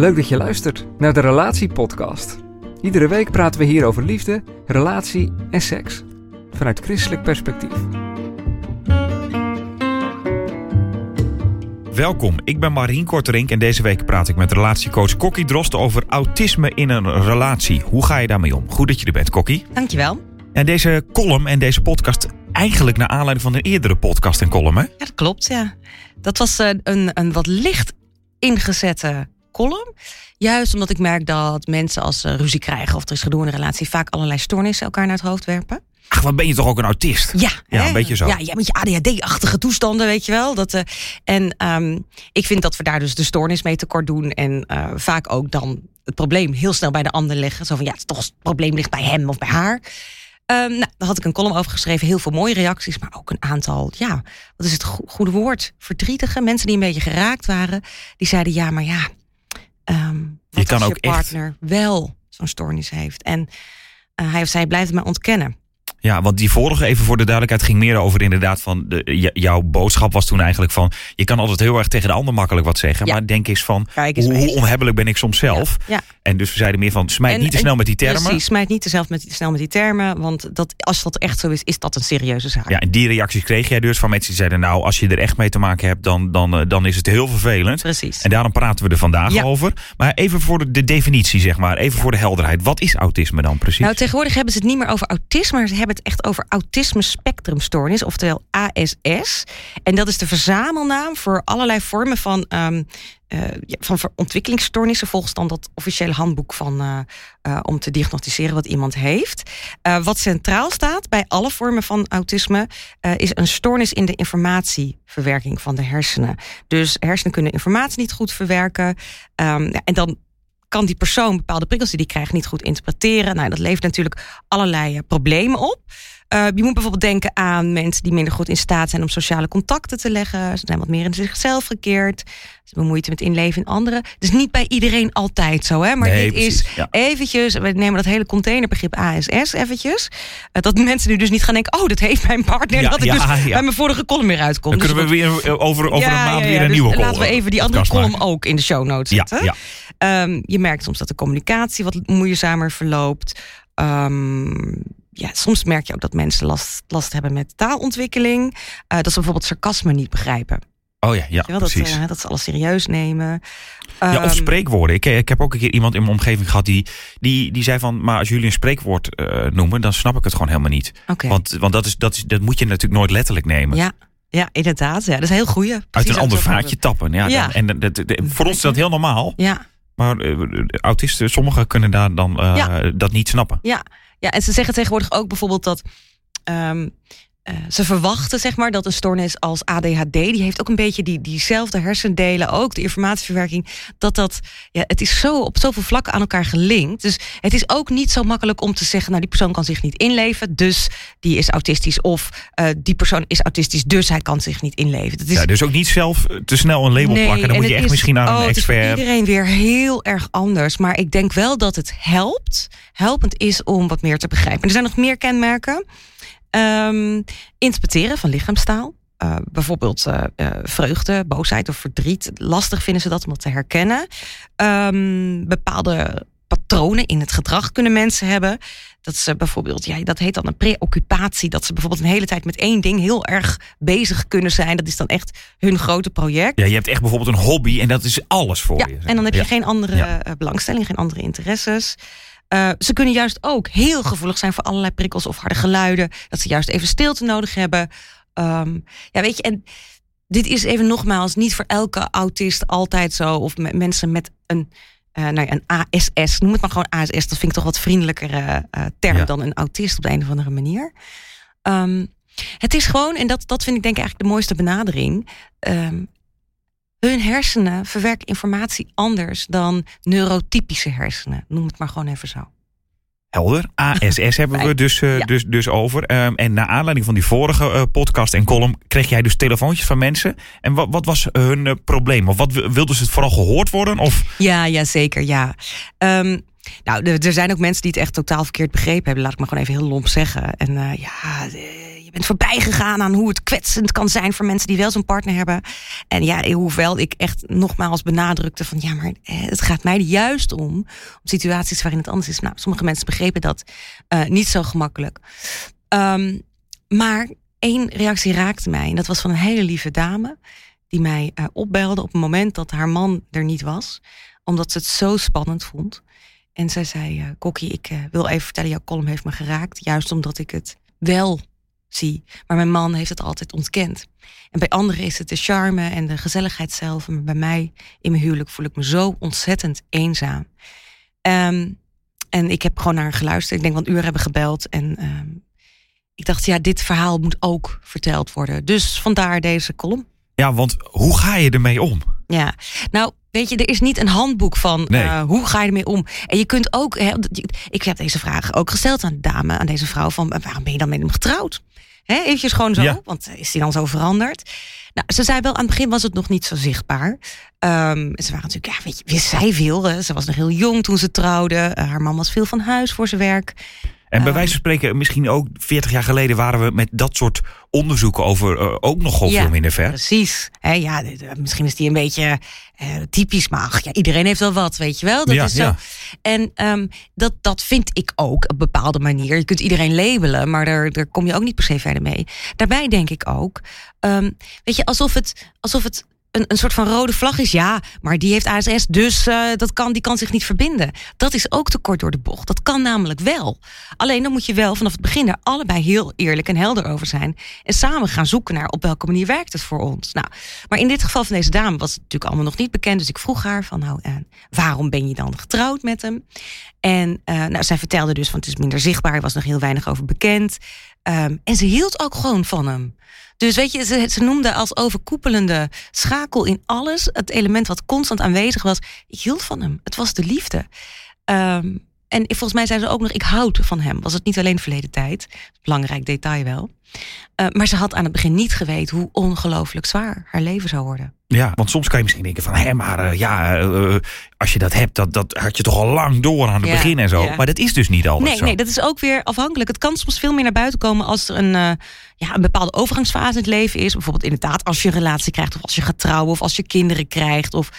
Leuk dat je luistert naar de Relatiepodcast. Iedere week praten we hier over liefde, relatie en seks. Vanuit christelijk perspectief. Welkom, ik ben Marien Korterink en deze week praat ik met relatiecoach Kokkie Drost over autisme in een relatie. Hoe ga je daarmee om? Goed dat je er bent, Kokkie. Dankjewel. En deze column en deze podcast eigenlijk naar aanleiding van een eerdere podcast en column, hè? Ja, dat klopt, ja. Dat was eh, een, een wat licht ingezette column. Juist omdat ik merk dat mensen als ze ruzie krijgen of er is gedoe in een relatie vaak allerlei stoornissen elkaar naar het hoofd werpen. Ach, wat ben je toch ook een autist? Ja, Ja, hè? een beetje zo. Ja, ja met je ADHD-achtige toestanden, weet je wel. Dat, eh, en ehm, ik vind dat we daar dus de stoornis mee tekort doen. En eh, vaak ook dan het probleem heel snel bij de ander leggen. Zo van, ja, het, toch, het probleem ligt bij hem of bij haar. Ehm, nou, daar had ik een column over geschreven. Heel veel mooie reacties, maar ook een aantal, ja, wat is het go- goede woord? Verdrietige mensen die een beetje geraakt waren. Die zeiden, ja, maar ja, ehm, wat kan als ook je echt- partner wel zo'n stoornis heeft. En eh, hij of zij blijft het maar ontkennen. Ja, want die vorige, even voor de duidelijkheid, ging meer over inderdaad van... De, jouw boodschap was toen eigenlijk van... je kan altijd heel erg tegen de ander makkelijk wat zeggen... Ja. maar denk eens van, Kijk eens hoe, onhebbelijk ben ik soms zelf? Ja. En dus we zeiden meer van, smijt En- niet te snel met die termen. Precies, smijt niet te zelf met, snel met die termen. Want dat, als dat echt zo is, is dat een serieuze zaak. Ja, en die reacties kreeg jij dus van mensen die zeiden... nou, als je er echt mee te maken hebt, dan, dan, eh, dan is het heel vervelend. Precies. En daarom praten we er vandaag over. Maar even voor de, de definitie, zeg maar. Even voor de helderheid. Wat is autisme dan precies? Nou, tegenwoordig hebben ze het niet meer over autisme, maar ze hebben het echt over autisme spectrumstoornis, oftewel ASS. En dat is de verzamelnaam voor allerlei vormen van, ehm, eh, van ontwikkelingsstoornissen, volgens dan dat officiële handboek van, eh, eh, om te diagnosticeren wat iemand heeft. Wat centraal staat bij alle vormen van autisme, is een stoornis in de informatieverwerking van de hersenen. Dus hersenen kunnen informatie niet goed verwerken. Ehm, en dan kan die persoon bepaalde prikkels die die krijgt niet goed interpreteren. Nou, dat levert natuurlijk allerlei eh, problemen op. Eh, je moet bijvoorbeeld denken aan mensen die minder goed in staat zijn om sociale contacten te leggen. Ze zijn wat meer in zichzelf gekeerd. Ze hebben moeite met inleven in anderen. Dus niet bij iedereen altijd zo, hè? Maar Nee, dit is ja. eventjes, we nemen dat hele containerbegrip ASS eventjes. Eh, dat mensen nu dus niet gaan denken, oh, dat heeft mijn partner. Ja, dat ik dus ja. bij mijn vorige column weer uitkom. dan Dus kunnen we weer eh, over, over een maand weer een dus nieuwe column. Laten we even die andere column maken. ook in de show notes zetten. Ehm, je merkt soms dat de communicatie wat moeizamer verloopt. Ehm, ja, soms merk je ook dat mensen last, last hebben met taalontwikkeling. Eh, dat ze bijvoorbeeld sarcasme niet begrijpen. Oh ja, ja wel? Dat, precies. eh, dat ze alles serieus nemen. Ja, of Ehm, spreekwoorden. Ik, ik heb ook een keer iemand in mijn omgeving gehad die, die, die zei van... maar als jullie een spreekwoord eh, noemen, dan snap ik het gewoon helemaal niet. Want, want dat, is, dat, is, dat moet je natuurlijk nooit letterlijk nemen. Ja, ja, inderdaad. Ja, dat is een heel goeie. Uit Precies een ander vaatje tappen. Ja, Ja. dan- en dat, dat- dat- voor ons is dat heel normaal. Ja, Maar eh, autisten, sommigen kunnen daar dan eh, Ja. dat niet snappen. Ja, ja, en ze zeggen tegenwoordig ook bijvoorbeeld dat ehm, eh, ze verwachten zeg maar dat een stoornis als ADHD, die heeft ook een beetje die, diezelfde hersendelen, ook de informatieverwerking, dat dat, ja, het is zo op zoveel vlakken aan elkaar gelinkt. Dus het is ook niet zo makkelijk om te zeggen, nou die persoon kan zich niet inleven, dus die is autistisch, of eh, die persoon is autistisch, dus hij kan zich niet inleven. Dat is, Ja, dus ook niet zelf te snel een label Nee, plakken. Dan moet je echt is- misschien oh, een Het is expert. iedereen weer heel erg anders. Maar ik denk wel dat het helpt. Helpend is om wat meer te begrijpen. Er zijn nog meer kenmerken. Ehm, interpreteren van lichaamstaal. Eh, bijvoorbeeld eh, eh, vreugde, boosheid of verdriet. Lastig vinden ze dat om dat te herkennen. Ehm, bepaalde patronen in het gedrag kunnen mensen hebben. Dat ze bijvoorbeeld, ja, dat heet dan een preoccupatie. Dat ze bijvoorbeeld een hele tijd met één ding heel erg bezig kunnen zijn. Dat is dan echt hun grote project. Ja, je hebt echt bijvoorbeeld een hobby en dat is alles voor Ja, je. en dan heb je geen andere Ja. belangstelling, geen andere interesses. Eh, ze kunnen juist ook heel gevoelig zijn voor allerlei prikkels of harde geluiden. Dat ze juist even stilte nodig hebben. Ehm, ja, weet je, en dit is even nogmaals niet voor elke autist altijd zo. Of me- mensen met een, eh nou ja, een ASS, noem het maar gewoon ASS. Dat vind ik toch wat vriendelijkere eh, term Ja. dan een autist op de een of andere manier. Ehm, Het is gewoon, en dat, dat vind ik denk ik eigenlijk de mooiste benadering. Ehm, hun hersenen verwerken informatie anders dan neurotypische hersenen. Noem het maar gewoon even zo. Helder. ASS hebben we dus, eh, Ja. dus, dus over. Ehm, en naar aanleiding van die vorige eh, podcast en column kreeg jij dus telefoontjes van mensen. En wat, wat was hun eh, probleem? Of wat wi- wilden ze het vooral gehoord worden? Of Ja, ja zeker. Ja. Ehm, nou, er- zijn ook mensen die het echt totaal verkeerd begrepen hebben. Laat ik maar gewoon even heel lomp zeggen. En ja, je bent voorbij gegaan aan hoe het kwetsend kan zijn voor mensen die wel zo'n partner hebben. En ja, hoewel ik echt nogmaals benadrukte van ja, maar eh, het gaat mij juist om. Om situaties waarin het anders is. Nou, sommige mensen begrepen dat eh, niet zo gemakkelijk. Ehm, maar één reactie raakte mij. En dat was van een hele lieve dame. Die mij eh, opbelde op het moment dat haar man er niet was omdat ze het zo spannend vond. En zij zei, eh Kokkie, ik wil even vertellen, jouw column heeft me geraakt. Juist omdat ik het wel zie. Maar mijn man heeft het altijd ontkend. En bij anderen is het de charme en de gezelligheid zelf. Maar bij mij in mijn huwelijk voel ik me zo ontzettend eenzaam. Ehm, en ik heb gewoon naar haar geluisterd. Ik denk wel een uur hebben gebeld. En ehm, ik dacht, ja, dit verhaal moet ook verteld worden. Dus vandaar deze column. ja, want hoe ga je ermee om? Ja, nou, weet je, er is niet een handboek van Nee. eh, hoe ga je ermee om. En je kunt ook, ik heb deze vraag ook gesteld aan de dame, aan deze vrouw, van eh, waarom ben je dan met hem getrouwd? Hè, eventjes gewoon zo, Ja. want eh, is hij dan zo veranderd? Nou, ze zei wel, aan het begin was het nog niet zo zichtbaar. Ehm, en ze waren natuurlijk, ja, weet je, wist zij veel. hè. Ze was nog heel jong toen ze trouwde. Haar man was veel van huis voor zijn werk. En bij Ehm. wijze van spreken, misschien ook 40 jaar geleden waren we met dat soort onderzoeken over eh, ook nog Ja. veel minder ver. Precies. Ja, misschien is die een beetje eh, typisch, maar ach, ja, iedereen heeft wel wat, weet je wel. Dat Ja, is zo. ja. En ehm, dat, dat vind ik ook op een bepaalde manier. Je kunt iedereen labelen, maar daar, daar kom je ook niet per se verder mee. Daarbij denk ik ook, ehm, weet je, alsof het, alsof het een, een soort van rode vlag is. Ja, maar die heeft ASS, dus eh, dat kan, die kan zich niet verbinden. Dat is ook te kort door de bocht. Dat kan namelijk wel. Alleen dan moet je wel vanaf het begin er allebei heel eerlijk en helder over zijn. En samen gaan zoeken naar op welke manier werkt het voor ons. Nou, maar in dit geval van deze dame was het natuurlijk allemaal nog niet bekend. Dus ik vroeg haar van nou, eh, waarom ben je dan getrouwd met hem? En eh, nou, zij vertelde dus, want het is minder zichtbaar, er was nog heel weinig over bekend. Ehm, en ze hield ook gewoon van hem. Dus weet je, ze, noemde als overkoepelende schakel in alles het element wat constant aanwezig was. Ik hield van hem. Het was de liefde. Ehm, en volgens mij zei ze ook nog, ik houd van hem. Was het niet alleen verleden tijd. Belangrijk detail wel. Eh, maar ze had aan het begin niet geweten hoe ongelooflijk zwaar haar leven zou worden. Ja, want soms kan je misschien denken van, hé, maar eh, ja, eh, als je dat hebt, dat, dat had je toch al lang door aan het Ja, begin en zo. ja. Maar dat is dus niet altijd Nee, zo. nee, dat is ook weer afhankelijk. Het kan soms veel meer naar buiten komen als er een, eh, ja, een bepaalde overgangsfase in het leven is. Bijvoorbeeld inderdaad als je een relatie krijgt, of als je gaat trouwen, of als je kinderen krijgt, of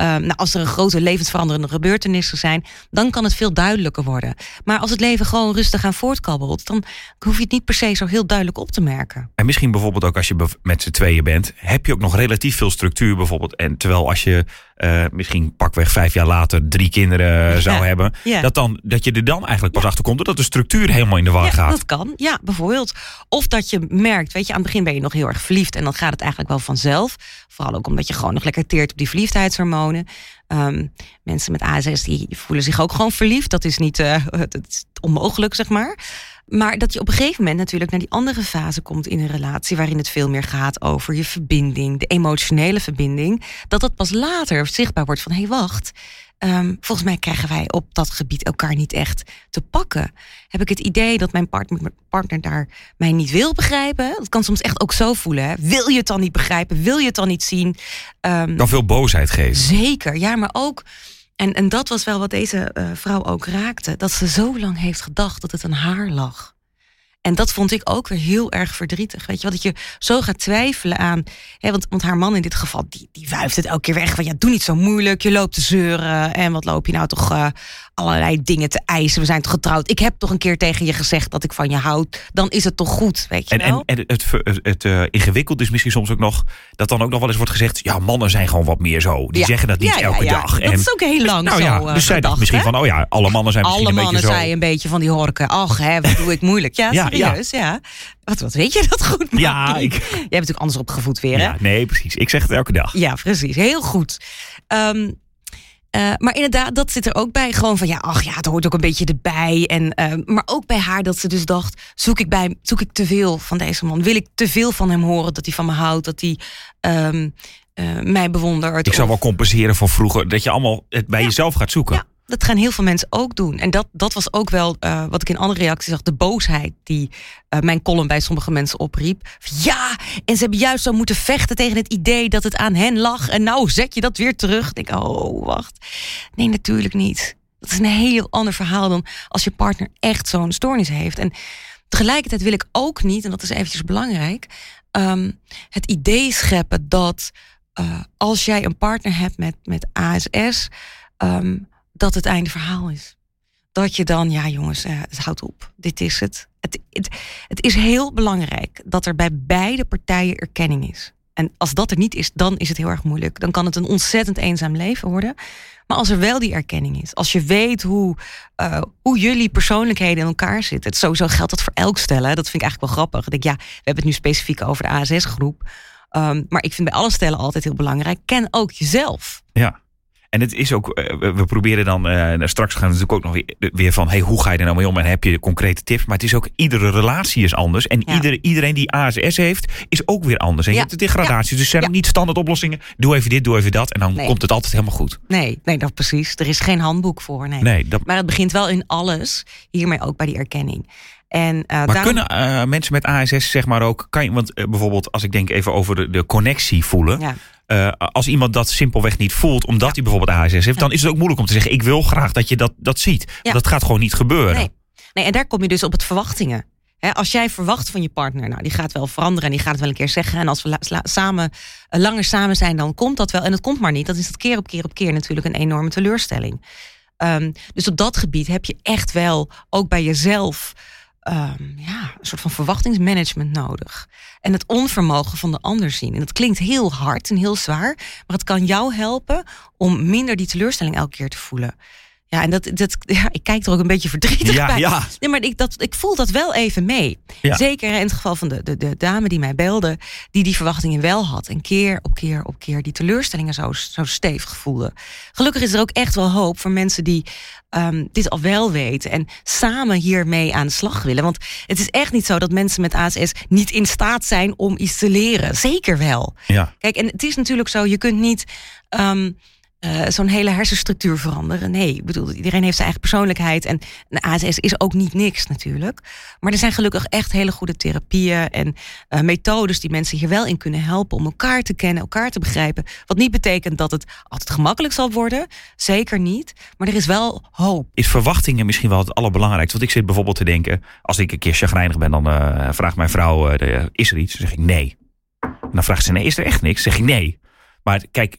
nou, als er een grote levensveranderende gebeurtenissen zijn, dan kan het veel duidelijker worden. Maar als het leven gewoon rustig aan voortkabbelt, dan hoef je het niet per se zo heel duidelijk op te merken. En misschien bijvoorbeeld ook als je met z'n tweeën bent, heb je ook nog relatief veel structuur bijvoorbeeld. En terwijl als je eh, misschien pakweg vijf jaar later drie kinderen zou Ja, hebben, ja. dat, dan, dat je er dan eigenlijk pas achter komt dat de structuur helemaal in de war gaat. dat kan. Ja, bijvoorbeeld. Of dat je merkt, weet je, aan het begin ben je nog heel erg verliefd en dan gaat het eigenlijk wel vanzelf. Vooral ook omdat je gewoon nog lekker teert op die verliefdheidshormonen. Ehm, mensen met ASS die voelen zich ook gewoon verliefd. Dat is niet eh, dat is onmogelijk, zeg maar. Maar dat je op een gegeven moment natuurlijk naar die andere fase komt in een relatie. waarin het veel meer gaat over je verbinding, de emotionele verbinding. Dat dat pas later zichtbaar wordt van hé, hey, wacht. Ehm, volgens mij krijgen wij op dat gebied elkaar niet echt te pakken. Heb ik het idee dat mijn partner, mijn partner daar mij niet wil begrijpen? Dat kan soms echt ook zo voelen. Hè? Wil je het dan niet begrijpen? Wil je het dan niet zien? Ehm, Kan veel boosheid geven. Zeker, ja, maar ook. En, en dat was wel wat deze eh, vrouw ook raakte. Dat ze zo lang heeft gedacht dat het aan haar lag. En dat vond ik ook weer heel erg verdrietig. Weet je, wat dat je zo gaat twijfelen aan. Hè, want, want haar man in dit geval, die, die wuift het elke keer weg. Van ja, doe niet zo moeilijk. Je loopt te zeuren. En wat loop je nou toch eh, allerlei dingen te eisen? We zijn toch getrouwd? Ik heb toch een keer tegen je gezegd dat ik van je houd. Dan is het toch goed, weet je En, wel? en, en het, het, het eh, ingewikkeld is misschien soms ook nog dat dan ook nog wel eens wordt gezegd: ja, mannen zijn gewoon wat meer zo. Die Ja. zeggen dat niet Ja, elke ja. dag. Dat is ook heel lang nou zo, ja, eh, dus zij dacht misschien hè? van: oh ja, alle mannen zijn misschien Alle een mannen beetje zo. zijn een beetje van die horken. Ach, hè, wat doe ik moeilijk. Ja, Ja, serieus, ja. Wat, wat weet je dat goed, Ja, ik- Jij bent natuurlijk anders opgevoed weer, hè? Ja, nee, precies. Ik zeg het elke dag. Ja, precies. Heel goed. Ehm, Uh, maar inderdaad, dat zit er ook bij. Gewoon van ja, ach ja, het hoort ook een beetje erbij. En, uh, maar ook bij haar dat ze dus dacht: zoek ik, bij, zoek ik te veel van deze man? Wil ik te veel van hem horen? Dat hij van me houdt, dat hij um, uh, mij bewondert. Ik zou wel compenseren voor vroeger. Dat je allemaal het bij ja. jezelf gaat zoeken. Ja. Dat gaan heel veel mensen ook doen. En dat, dat was ook wel uh, wat ik in andere reacties zag. De boosheid die uh, mijn column bij sommige mensen opriep. Ja, en ze hebben juist zo moeten vechten tegen het idee dat het aan hen lag. En nou zet je dat weer terug. Ik denk, oh, wacht. Nee, natuurlijk niet. Dat is een heel ander verhaal dan als je partner echt zo'n stoornis heeft. En tegelijkertijd wil ik ook niet, en dat is eventjes belangrijk, um, het idee scheppen dat uh, als jij een partner hebt met, met ASS. Dat het einde verhaal is. Dat je dan, ja jongens, uh, het houdt op. Dit is het. Het, het. het is heel belangrijk dat er bij beide partijen erkenning is. En als dat er niet is, dan is het heel erg moeilijk. Dan kan het een ontzettend eenzaam leven worden. Maar als er wel die erkenning is, als je weet hoe, uh, hoe jullie persoonlijkheden in elkaar zitten. Het sowieso geldt dat voor elk stellen. Dat vind ik eigenlijk wel grappig. Ik denk, ja, we hebben het nu specifiek over de ASS-groep. Um, maar ik vind bij alle stellen altijd heel belangrijk. Ken ook jezelf. Ja. En het is ook, eh, we proberen dan, uh, straks gaan we natuurlijk ook nog weer, weer van, hey, hoe ga je er nou mee om en heb je concrete tips? Maar het is ook, iedere relatie is anders. En ja. ieder, iedereen die ASS heeft, is ook weer anders. En ja. je hebt de degradaties, ja. dus zijn niet standaard oplossingen. Doe even dit, doe even dat en dan nee. komt het altijd helemaal goed. Nee, nee, dat precies. Er is geen handboek voor. Nee. nee dat... Maar het begint wel in alles, hiermee ook bij die erkenning. En, uh, maar daarom... kunnen uh, mensen met ASS zeg maar ook, kan je, want uh, bijvoorbeeld als ik denk even over de, de connectie voelen. Ja. Uh, als iemand dat simpelweg niet voelt, omdat ja. hij bijvoorbeeld ASS heeft, dan is het ook moeilijk om te zeggen: ik wil graag dat je dat, dat ziet. Ja. Dat gaat gewoon niet gebeuren. Nee. nee, en daar kom je dus op het verwachtingen. He, als jij verwacht van je partner, nou, die gaat wel veranderen en die gaat het wel een keer zeggen. En als we samen, uh, langer samen zijn, dan komt dat wel. En het komt maar niet. Dan is dat keer op keer op keer natuurlijk een enorme teleurstelling. Um, dus op dat gebied heb je echt wel ook bij jezelf um, ja, een soort van verwachtingsmanagement nodig. En het onvermogen van de ander zien. En dat klinkt heel hard en heel zwaar, maar het kan jou helpen om minder die teleurstelling elke keer te voelen. Ja, en dat, dat, ja, ik kijk er ook een beetje verdrietig ja, bij. Ja. Nee, maar ik, dat, ik voel dat wel even mee. Ja. Zeker in het geval van de, de, de dame die mij belde, die die verwachtingen wel had. En keer op keer op keer die teleurstellingen zo, zo stevig voelde. Gelukkig is er ook echt wel hoop voor mensen die um, dit al wel weten. En samen hiermee aan de slag willen. Want het is echt niet zo dat mensen met ASS niet in staat zijn om iets te leren. Zeker wel. Ja. Kijk, en het is natuurlijk zo, je kunt niet. Um, uh, zo'n hele hersenstructuur veranderen. Nee, ik bedoel, iedereen heeft zijn eigen persoonlijkheid. En een ASS is ook niet niks natuurlijk. Maar er zijn gelukkig echt hele goede therapieën en uh, methodes die mensen hier wel in kunnen helpen om elkaar te kennen, elkaar te begrijpen. Wat niet betekent dat het altijd gemakkelijk zal worden. Zeker niet. Maar er is wel hoop. Is verwachtingen misschien wel het allerbelangrijkste? Want ik zit bijvoorbeeld te denken, als ik een keer chagrijnig ben, dan uh, vraagt mijn vrouw, is er iets? Dan zeg ik nee. En dan vraagt ze, nee, is er echt niks? Dan zeg ik nee. Maar kijk,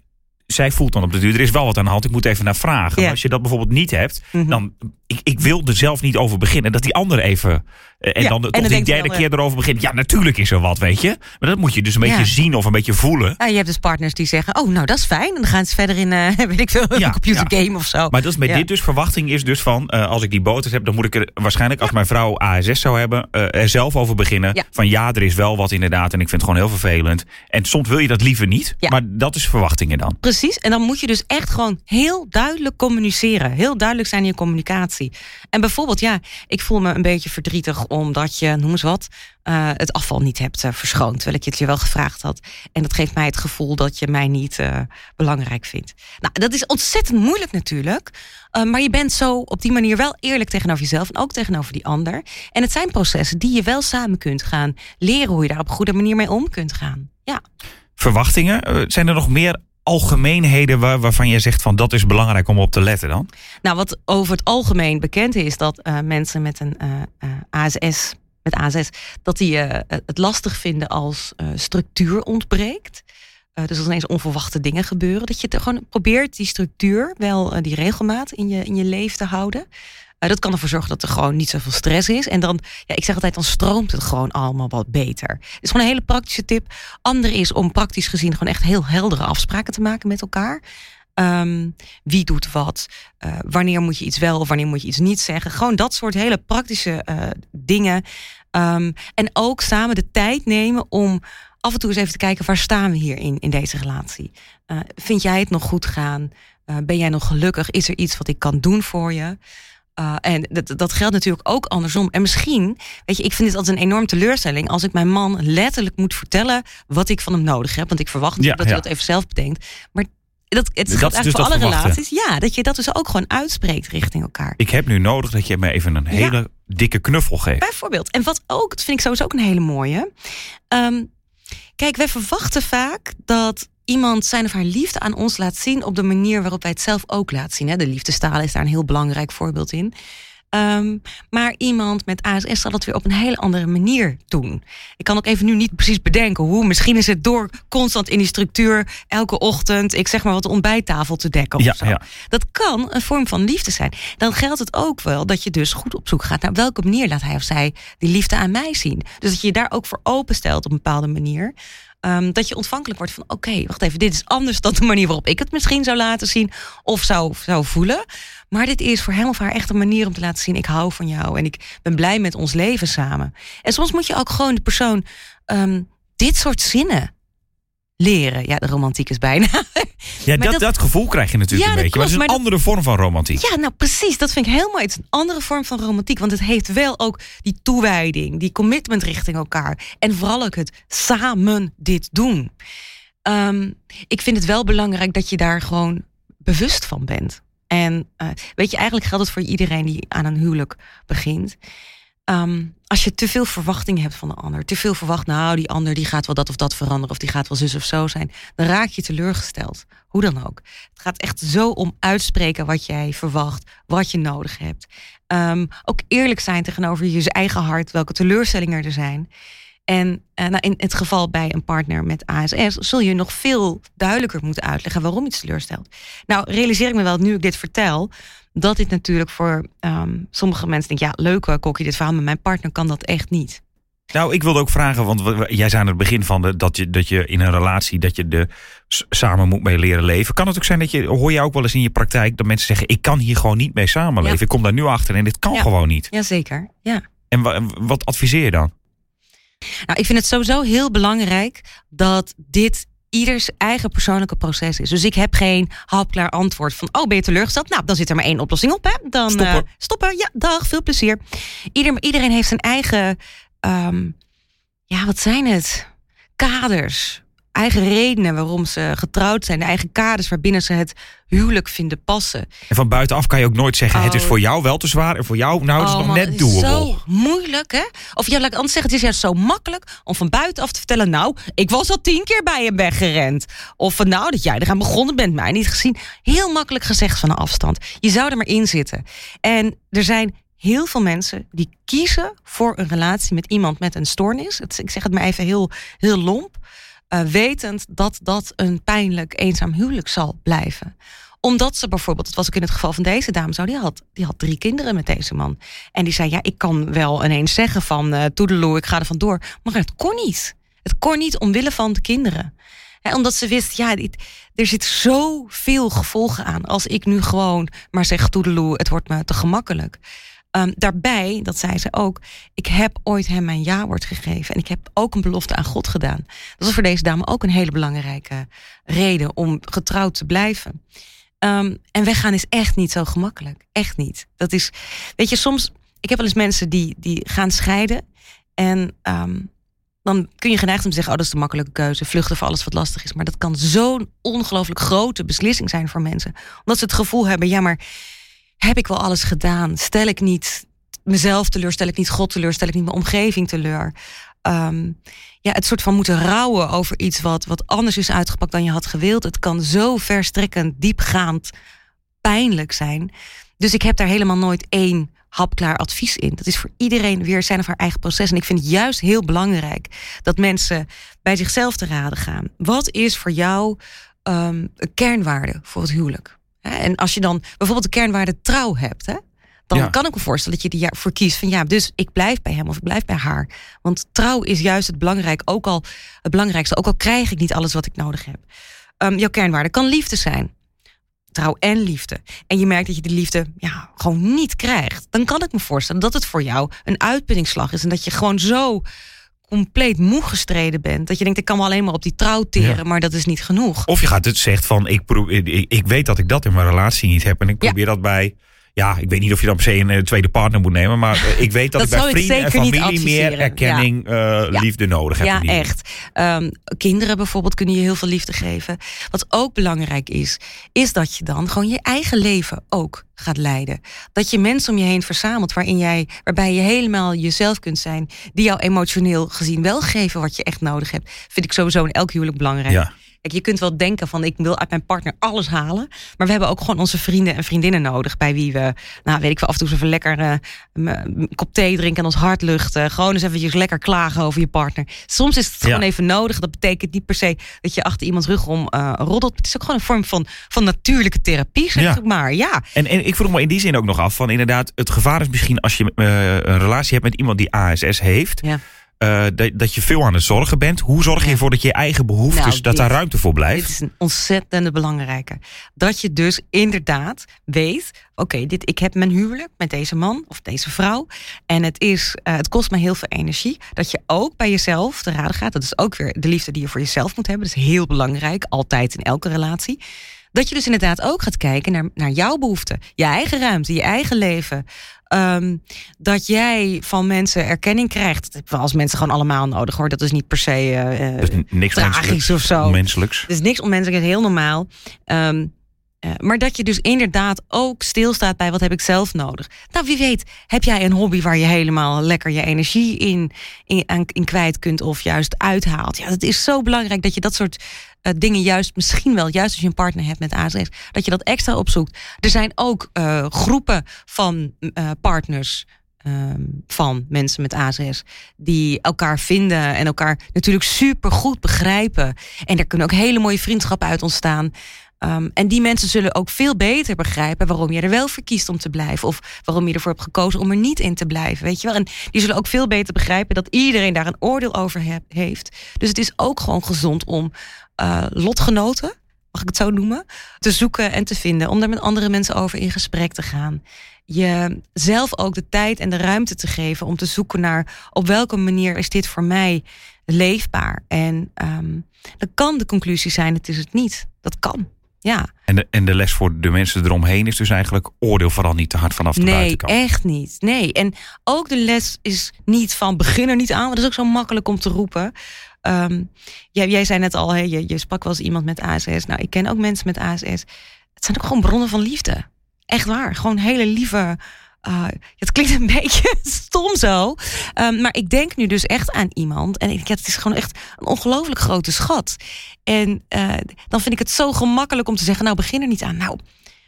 zij voelt dan op de duur, er is wel wat aan de hand, ik moet even naar vragen. Ja. Maar als je dat bijvoorbeeld niet hebt, mm -hmm. dan, ik, ik wil er zelf niet over beginnen. Dat die ander even, uh, en ja, dan en toch die derde keer erover begint. Ja, natuurlijk is er wat, weet je. Maar dat moet je dus een beetje zien of een beetje voelen. Ja, je hebt dus partners die zeggen, oh nou dat is fijn. En dan gaan ze verder in, uh, weet ik veel, een computer game of zo. Maar dat is met dit dus, verwachting is dus van, uh, als ik die boter heb, dan moet ik er waarschijnlijk, als mijn vrouw ASS zou hebben, er zelf over beginnen. Van ja, er is wel wat inderdaad en ik vind het gewoon heel vervelend. En soms wil je dat liever niet, maar dat is verwachtingen dan. Precies, en dan moet je dus echt gewoon heel duidelijk communiceren. Heel duidelijk zijn in je communicatie. En bijvoorbeeld, ja, ik voel me een beetje verdrietig omdat je, noem eens wat, uh, het afval niet hebt uh, verschoond. Terwijl ik het je wel gevraagd had. En dat geeft mij het gevoel dat je mij niet uh, belangrijk vindt. Nou, dat is ontzettend moeilijk natuurlijk. maar je bent zo op die manier wel eerlijk tegenover jezelf en ook tegenover die ander. En het zijn processen die je wel samen kunt gaan leren hoe je daar op een goede manier mee om kunt gaan. Ja. Verwachtingen, zijn er nog meer algemeenheden waar, waarvan je zegt van dat is belangrijk om op te letten dan? Nou, wat over het algemeen bekend is, dat uh, mensen met een uh, uh, ASS, met ASS, dat die het lastig vinden als structuur ontbreekt. dus als ineens onverwachte dingen gebeuren, dat je gewoon probeert die structuur, wel die regelmaat in je, in je leven te houden. Uh, dat kan ervoor zorgen dat er gewoon niet zoveel stress is. En dan, ja, ik zeg altijd, dan stroomt het gewoon allemaal wat beter. Het is gewoon een hele praktische tip. Ander is om praktisch gezien gewoon echt heel heldere afspraken te maken met elkaar. Um, wie doet wat? Uh, wanneer moet je iets wel of wanneer moet je iets niet zeggen? Gewoon dat soort hele praktische uh, dingen. Um, en ook samen de tijd nemen om af en toe eens even te kijken waar staan we hier in, in deze relatie. Vind jij het nog goed gaan? Ben jij nog gelukkig? Is er iets wat ik kan doen voor je? Uh, en dat, dat geldt natuurlijk ook andersom. En misschien, weet je, ik vind dit altijd een enorm teleurstelling als ik mijn man letterlijk moet vertellen wat ik van hem nodig heb. Want ik verwacht Ja, dat ja. hij dat even zelf bedenkt. Maar dat, het Dat dus voor dat alle verwachten. relaties. Ja, dat je dat dus ook gewoon uitspreekt richting elkaar. Ik heb nu nodig dat je me even een hele dikke knuffel geeft. Bijvoorbeeld. En wat ook, dat vind ik sowieso ook een hele mooie. Ehm, kijk, wij verwachten vaak dat iemand zijn of haar liefde aan ons laat zien op de manier waarop wij het zelf ook laten zien. Hè? De liefdestaal is daar een heel belangrijk voorbeeld in. Ehm, maar iemand met ASS zal het weer op een hele andere manier doen. Ik kan ook even nu niet precies bedenken hoe. Misschien is het door constant in die structuur elke ochtend, ik zeg maar wat de ontbijttafel te dekken of Ja, zo. ja. Dat kan een vorm van liefde zijn. Dan geldt het ook wel dat je dus goed op zoek gaat naar welke manier laat hij of zij die liefde aan mij zien. Dus dat je je daar ook voor openstelt op een bepaalde manier. Ehm, dat je ontvankelijk wordt van oké, wacht even, dit is anders dan de manier waarop ik het misschien zou laten zien of zou, zou voelen. Maar dit is voor hem of haar echt een manier om te laten zien: ik hou van jou en ik ben blij met ons leven samen. En soms moet je ook gewoon de persoon ehm, dit soort zinnen leren. Ja, de romantiek is bijna. Ja, dat, dat- dat gevoel krijg je natuurlijk Ja, een dat beetje. Maar het is klopt, een andere vorm van romantiek. Ja, nou precies. Dat vind ik. Het is een andere vorm van romantiek. Want het heeft wel ook die toewijding, die commitment richting elkaar. En vooral ook het samen dit doen. Ehm, ik vind het wel belangrijk dat je daar gewoon bewust van bent. En eh, weet je, eigenlijk geldt het voor iedereen die aan een huwelijk begint. Ehm, als je te veel verwachting hebt van de ander, te veel verwacht, nou, die ander die gaat wel dat of dat veranderen, of die gaat wel zus of zo zijn, dan raak je teleurgesteld. Hoe dan ook. Het gaat echt zo om uitspreken wat jij verwacht, wat je nodig hebt. Ehm, ook eerlijk zijn tegenover je eigen hart, welke teleurstellingen er zijn. En eh, nou, in het geval bij een partner met ASS zul je nog veel duidelijker moeten uitleggen waarom iets teleurstelt. Nou, realiseer ik me wel, nu ik dit vertel, dat dit natuurlijk voor ehm, sommige mensen denken, ja, leuk hoor, kokkie, dit verhaal, maar mijn partner kan dat echt niet. Nou, ik wilde ook vragen, want jij zei aan het begin van de, dat, je, dat je in een relatie dat je de samen moet mee leren leven. Kan het ook zijn dat je, hoor je ook wel eens in je praktijk dat mensen zeggen: Ik kan hier gewoon niet mee samenleven. Ja. Ik kom daar nu achter en dit kan Ja. gewoon niet. Jazeker, ja. En wa- wat adviseer je dan? Nou, ik vind het sowieso heel belangrijk dat dit ieders eigen persoonlijke proces is. Dus ik heb geen hapklaar antwoord van, oh, ben je teleurgesteld? Nou, dan zit er maar één oplossing op, hè? Dan Stoppen. eh, stoppen. Ja, dag, veel plezier. Ieder, iedereen heeft zijn eigen, ehm, ja, wat zijn het? Kaders. Eigen redenen waarom ze getrouwd zijn. De eigen kaders waarbinnen ze het huwelijk vinden passen. En van buitenaf kan je ook nooit zeggen: Het is Oh. voor jou wel te zwaar en voor jou, nou, het is Oh, nog man, net het is doable. zo moeilijk, hè? Of ja, laat ik anders zeggen, het is juist zo makkelijk om van buitenaf te vertellen... nou, ik was al tien keer bij je weggerend. Of van nou, dat jij eraan begonnen bent, mij niet gezien. Heel makkelijk gezegd van een afstand. Je zou er maar in zitten. En er zijn heel veel mensen die kiezen voor een relatie met iemand met een stoornis. Het, ik zeg het maar even heel, heel lomp. Eh, wetend dat dat een pijnlijk eenzaam huwelijk zal blijven omdat ze bijvoorbeeld, het was ook in het geval van deze dame zo, die had, die had drie kinderen met deze man. En die zei, ja, ik kan wel ineens zeggen van eh toedeloe, ik ga er vandoor. Maar het kon niet. Het kon niet omwille van de kinderen. Omdat ze wist, ja, dit, er zit zoveel gevolgen aan. Als ik nu gewoon maar zeg toedeloe, het wordt me te gemakkelijk. Ehm, daarbij, dat zei ze ook, ik heb ooit hem mijn ja-woord gegeven. En ik heb ook een belofte aan God gedaan. Dat was voor deze dame ook een hele belangrijke reden om getrouwd te blijven. Ehm, en weggaan is echt niet zo gemakkelijk. Echt niet. Dat is, weet je, soms. Ik heb wel eens mensen die, die gaan scheiden. En ehm, dan kun je geneigd om te zeggen: Oh, dat is de makkelijke keuze. Vluchten voor alles wat lastig is. Maar dat kan zo'n ongelooflijk grote beslissing zijn voor mensen. Omdat ze het gevoel hebben: Ja, maar heb ik wel alles gedaan? Stel ik niet mezelf teleur? Stel ik niet God teleur? Stel ik niet mijn omgeving teleur? Ehm, ja, het soort van moeten rouwen over iets wat, wat anders is uitgepakt dan je had gewild. Het kan zo verstrekkend, diepgaand, pijnlijk zijn. Dus ik heb daar helemaal nooit één hapklaar advies in. Dat is voor iedereen weer zijn of haar eigen proces. En ik vind het juist heel belangrijk dat mensen bij zichzelf te raden gaan. Wat is voor jou ehm, een kernwaarde voor het huwelijk? En als je dan bijvoorbeeld de kernwaarde trouw hebt, hè, dan Ja. kan ik me voorstellen dat je die voor kiest van ja, dus ik blijf bij hem of ik blijf bij haar. Want trouw is juist het belangrijk, ook al het belangrijkste, ook al krijg ik niet alles wat ik nodig heb. Ehm, jouw kernwaarde kan liefde zijn. Trouw en liefde. En je merkt dat je die liefde ja, gewoon niet krijgt. Dan kan ik me voorstellen dat het voor jou een uitputtingsslag is. En dat je gewoon zo compleet moe gestreden bent. Dat je denkt, ik kan me alleen maar op die trouw teren, Ja. maar dat is niet genoeg. Of je gaat het zegt van ik, proef, ik, ik weet dat ik dat in mijn relatie niet heb. En ik Ja. probeer dat bij. Ja, ik weet niet of je dan per se een eh, tweede partner moet nemen. Maar eh, ik weet dat, Dat ik bij ik vrienden en familie meer erkenning, eh, Ja. liefde nodig heb. Ja, echt. Ehm, kinderen bijvoorbeeld kunnen je heel veel liefde geven. Wat ook belangrijk is, is dat je dan gewoon je eigen leven ook gaat leiden. Dat je mensen om je heen verzamelt waarin jij, waarbij je helemaal jezelf kunt zijn, die jou emotioneel gezien wel geven wat je echt nodig hebt. Vind ik sowieso in elk huwelijk belangrijk. Ja. Kijk, je kunt wel denken van ik wil uit mijn partner alles halen. Maar we hebben ook gewoon onze vrienden en vriendinnen nodig. Bij wie we, nou weet ik wel, af en toe even lekker eh, een, kop thee drinken en ons hart luchten. Gewoon eens eventjes lekker klagen over je partner. Soms is het Ja. gewoon even nodig. Dat betekent niet per se dat je achter iemands rug om eh, roddelt. Het is ook gewoon een vorm van, van natuurlijke therapie, zeg Ja. ik maar. Ja, En, en ik vroeg me in die zin ook nog af van inderdaad, het gevaar is misschien als je eh, een relatie hebt met iemand die ASS heeft, ja. Eh, dat, dat je veel aan het zorgen bent. Hoe zorg je ervoor dat je eigen behoeftes, Nou, dat daar ruimte voor blijft? Dit is een ontzettende belangrijke. Dat je dus inderdaad weet: oké, dit ik heb mijn huwelijk met deze man of deze vrouw. En het, is, eh, het kost me heel veel energie. Dat je ook bij jezelf te raden gaat. Dat is ook weer de liefde die je voor jezelf moet hebben. Dat is heel belangrijk, altijd in elke relatie. Dat je dus inderdaad ook gaat kijken naar, naar jouw behoeften. Je eigen ruimte, je eigen leven. Ehm, dat jij van mensen erkenning krijgt. Dat hebben we als mensen gewoon allemaal nodig hoor. Dat is niet per se is niks tragisch of zo. onmenselijks. het is niks onmenselijk, het is heel normaal. Ehm, eh, maar dat je dus inderdaad ook stilstaat bij wat heb ik zelf nodig. Nou, wie weet, heb jij een hobby waar je helemaal lekker je energie in, in, in kwijt kunt of juist uithaalt. Ja, het is zo belangrijk dat je dat soort eh, dingen juist misschien wel, juist als je een partner hebt met ASS, dat je dat extra opzoekt. Er zijn ook eh, groepen van partners. ehm, van mensen met ASS die elkaar vinden en elkaar natuurlijk super goed begrijpen. En er kunnen ook hele mooie vriendschappen uit ontstaan. Ehm, en die mensen zullen ook veel beter begrijpen waarom je er wel voor kiest om te blijven. Of waarom je ervoor hebt gekozen om er niet in te blijven. Weet je wel? En die zullen ook veel beter begrijpen dat iedereen daar een oordeel over heeft. Dus het is ook gewoon gezond om eh, lotgenoten, mag ik het zo noemen, te zoeken en te vinden. Om daar met andere mensen over in gesprek te gaan. Je zelf ook de tijd en de ruimte te geven om te zoeken naar op welke manier is dit voor mij leefbaar. En ehm, dan kan de conclusie zijn: het is het niet. Dat kan. Ja, En de, en de les voor de mensen eromheen is dus eigenlijk oordeel vooral niet te hard vanaf de nee, buitenkant. echt niet. Nee. En ook de les is niet van begin er niet aan. Want dat is ook zo makkelijk om te roepen. Ehm, jij, jij zei net al, hè, je, je sprak wel eens iemand met ASS. Nou, ik ken ook mensen met ASS. Het zijn ook gewoon bronnen van liefde. Echt waar. Gewoon hele lieve. Eh, het klinkt een beetje stom zo. Ehm, maar ik denk nu dus echt aan iemand. En ik het is gewoon echt een ongelooflijk grote schat. En eh, dan vind ik het zo gemakkelijk om te zeggen: Nou, begin er niet aan. Nou,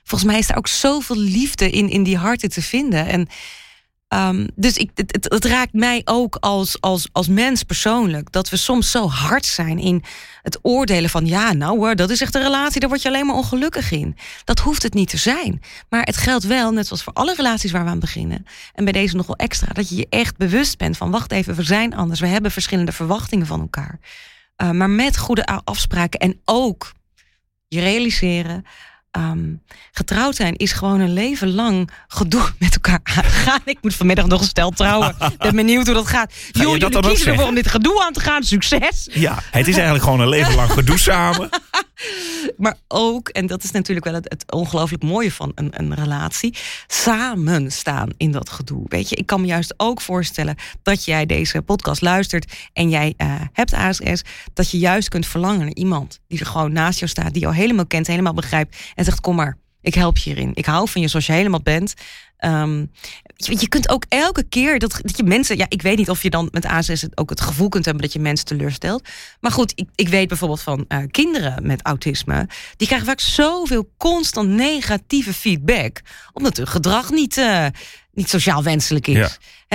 volgens mij is er ook zoveel liefde in, in die harten te vinden. En ehm, dus ik, het, het, raakt mij ook als, als, als mens persoonlijk. Dat we soms zo hard zijn in het oordelen van... ja, nou hoor, dat is echt een relatie, daar word je alleen maar ongelukkig in. Dat hoeft het niet te zijn. Maar het geldt wel, net zoals voor alle relaties waar we aan beginnen... en bij deze nog wel extra, dat je je echt bewust bent van... wacht even, we zijn anders, we hebben verschillende verwachtingen van elkaar. Uh, maar met goede afspraken en ook je realiseren... Um, getrouwd zijn is gewoon een leven lang gedoe met elkaar aangaan. Ik moet vanmiddag nog een stel trouwen. ben benieuwd hoe dat gaat. Ga Jullie dat kiezen ervoor om dit gedoe aan te gaan. Succes! Ja, het is eigenlijk gewoon een leven lang gedoe samen. Maar ook, en dat is natuurlijk wel het, ongelooflijk mooie van een, een relatie, samen staan in dat gedoe. Weet je, ik kan me juist ook voorstellen dat jij deze podcast luistert en jij uh, hebt ASS, dat je juist kunt verlangen naar iemand die er gewoon naast jou staat, die jou helemaal kent, helemaal begrijpt en zegt: Kom maar, ik help je hierin. Ik hou van je zoals je helemaal bent. Um, je, je, kunt ook elke keer dat, dat, je mensen. Ja, ik weet niet of je dan met ASS ook het gevoel kunt hebben dat je mensen teleurstelt. Maar goed, ik, ik weet bijvoorbeeld van uh, kinderen met autisme. Die krijgen vaak zoveel constant negatieve feedback. Omdat hun gedrag niet, uh, niet sociaal wenselijk is. Ja.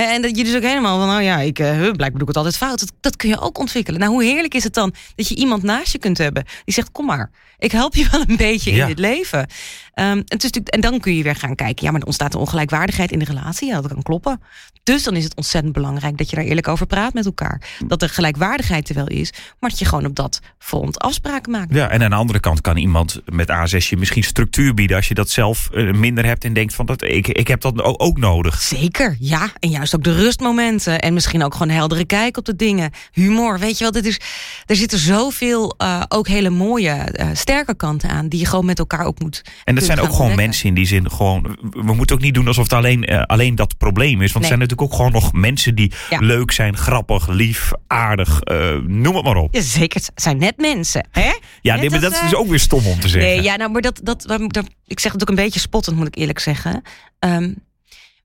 En dat je dus ook helemaal van, nou ja, ik, uh, blijkbaar doe ik het altijd fout. Dat, dat kun je ook ontwikkelen. Nou, hoe heerlijk is het dan dat je iemand naast je kunt hebben die zegt: Kom maar, ik help je wel een beetje Ja. in dit leven. Um, het is natuurlijk, en dan kun je weer gaan kijken, ja, maar er ontstaat een ongelijkwaardigheid in de relatie. Ja, dat kan kloppen. Dus dan is het ontzettend belangrijk dat je daar eerlijk over praat met elkaar. Dat er gelijkwaardigheid er wel is, maar dat je gewoon op dat front afspraken maakt. Ja, en aan de andere kant kan iemand met ASS je misschien structuur bieden als je dat zelf eh, minder hebt en denkt van dat ik, ik heb dat ook, nodig. Zeker, ja. En juist ook de rustmomenten. En misschien ook gewoon heldere kijk op de dingen. Humor, weet je wel. Dit is, er zitten zoveel uh, ook hele mooie, uh, sterke kanten aan... die je gewoon met elkaar ook moet En dat zijn ook gewoon ontdekken. mensen in die zin gewoon... We moeten ook niet doen alsof het alleen, uh, alleen dat probleem is. Want nee. er zijn natuurlijk ook gewoon nog mensen die ja. leuk zijn, grappig, lief, aardig. noem het maar op. Ja, zeker, het zijn net mensen. Hè? Ja, nee, maar dat is dus ook weer stom om te zeggen. Nee, ja, nou, maar dat, dat, dat, ik zeg het ook een beetje spottend, moet ik eerlijk zeggen. Um,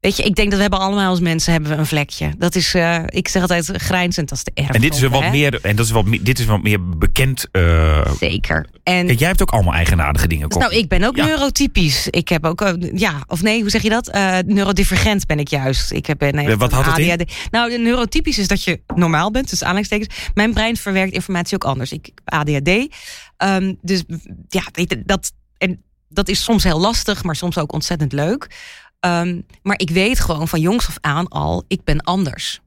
Weet je, ik denk dat we hebben allemaal als mensen hebben we een vlekje. Dat is, uh, ik zeg altijd grijnzend als de erf. En dit is wat hè? meer, en dat is wat, dit is wat meer bekend. Uh, Zeker. En jij hebt ook allemaal eigenaardige dingen. Nou, ik ben ook ja. neurotypisch. Ik heb ook, uh, ja, of nee, hoe zeg je dat? Neurodivergent ben ik juist. Ik heb nee, wat had het. In? Nou, neurotypisch is dat je normaal bent, dus aanleidingstekens. Mijn brein verwerkt informatie ook anders. Ik ADHD. Um, dus ja, dat en dat is soms heel lastig, maar soms ook ontzettend leuk. Um, maar ik weet gewoon van jongs af aan al, ik ben anders.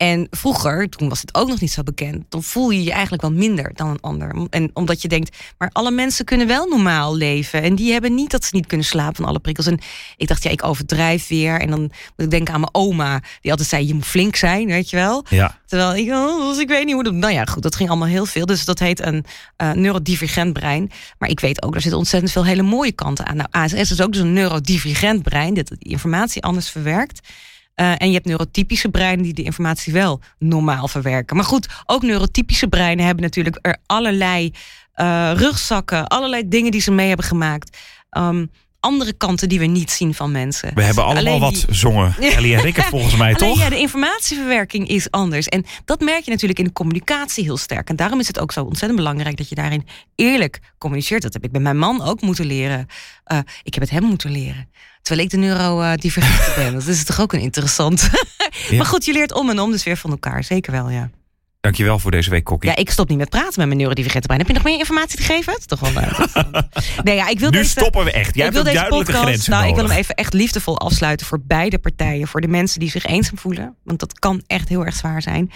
En vroeger, toen was het ook nog niet zo bekend, dan voel je je eigenlijk wel minder dan een ander. En omdat je denkt, maar alle mensen kunnen wel normaal leven. En die hebben niet dat ze niet kunnen slapen van alle prikkels. En ik dacht, ja, ik overdrijf weer. En dan moet ik denken aan mijn oma, die altijd zei, je moet flink zijn, weet je wel. Ja. Terwijl ik, oh, ik weet niet hoe dat. Nou ja, goed, dat ging allemaal heel veel. Dus dat heet een uh, neurodivergent brein. Maar ik weet ook, er zitten ontzettend veel hele mooie kanten aan. Nou, ASS is ook dus een neurodivergent brein, dat informatie anders verwerkt. Uh, en je hebt neurotypische breinen die de informatie wel normaal verwerken. Maar goed, ook neurotypische breinen hebben natuurlijk er allerlei uh, rugzakken, allerlei dingen die ze mee hebben gemaakt. Um, andere kanten die we niet zien van mensen. We hebben allemaal Alleen wat die- zongen. Ellie en Rikke volgens mij, Alleen toch? ja, de informatieverwerking is anders. En dat merk je natuurlijk in de communicatie heel sterk. En daarom is het ook zo ontzettend belangrijk dat je daarin eerlijk communiceert. Dat heb ik bij mijn man ook moeten leren. Uh, ik heb het hem moeten leren. Terwijl ik de neurodivergent ben. Dat is toch ook een interessant. Ja. Maar goed, je leert om en om dus weer van elkaar. Zeker wel, ja. Dankjewel voor deze week, Kokkie. Ja, ik stop niet met praten met mijn neurodivergente brein. Heb je nog meer informatie te geven? Het is toch wel. Nee, ja, ik wil nu deze... stoppen we echt. Jij ik wil deze podcast, nou, ik wil hem even echt liefdevol afsluiten voor beide partijen. Voor de mensen die zich eenzaam voelen. Want dat kan echt heel erg zwaar zijn.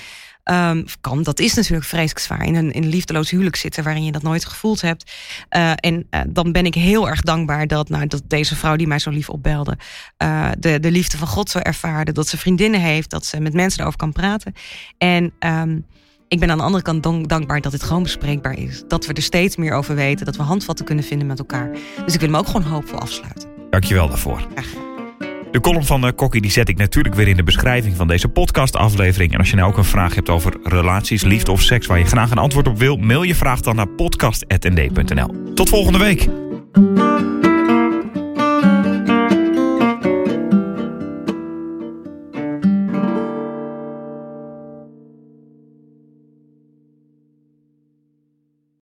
Um, of kan, dat is natuurlijk vreselijk zwaar. In een, in een liefdeloos huwelijk zitten waarin je dat nooit gevoeld hebt. Uh, en uh, dan ben ik heel erg dankbaar dat, nou, dat deze vrouw die mij zo lief opbelde. Uh, de, de liefde van God zo ervaarde. Dat ze vriendinnen heeft. Dat ze met mensen erover kan praten. En um, ik ben aan de andere kant dank, dankbaar dat dit gewoon bespreekbaar is. Dat we er steeds meer over weten. Dat we handvatten kunnen vinden met elkaar. Dus ik wil hem ook gewoon hoopvol afsluiten. Dankjewel daarvoor. Graag. De column van uh, Kokkie die zet ik natuurlijk weer in de beschrijving van deze podcastaflevering. En als je nou ook een vraag hebt over relaties, liefde of seks waar je graag een antwoord op wil, mail je vraag dan naar podcast.nd.nl. Tot volgende week.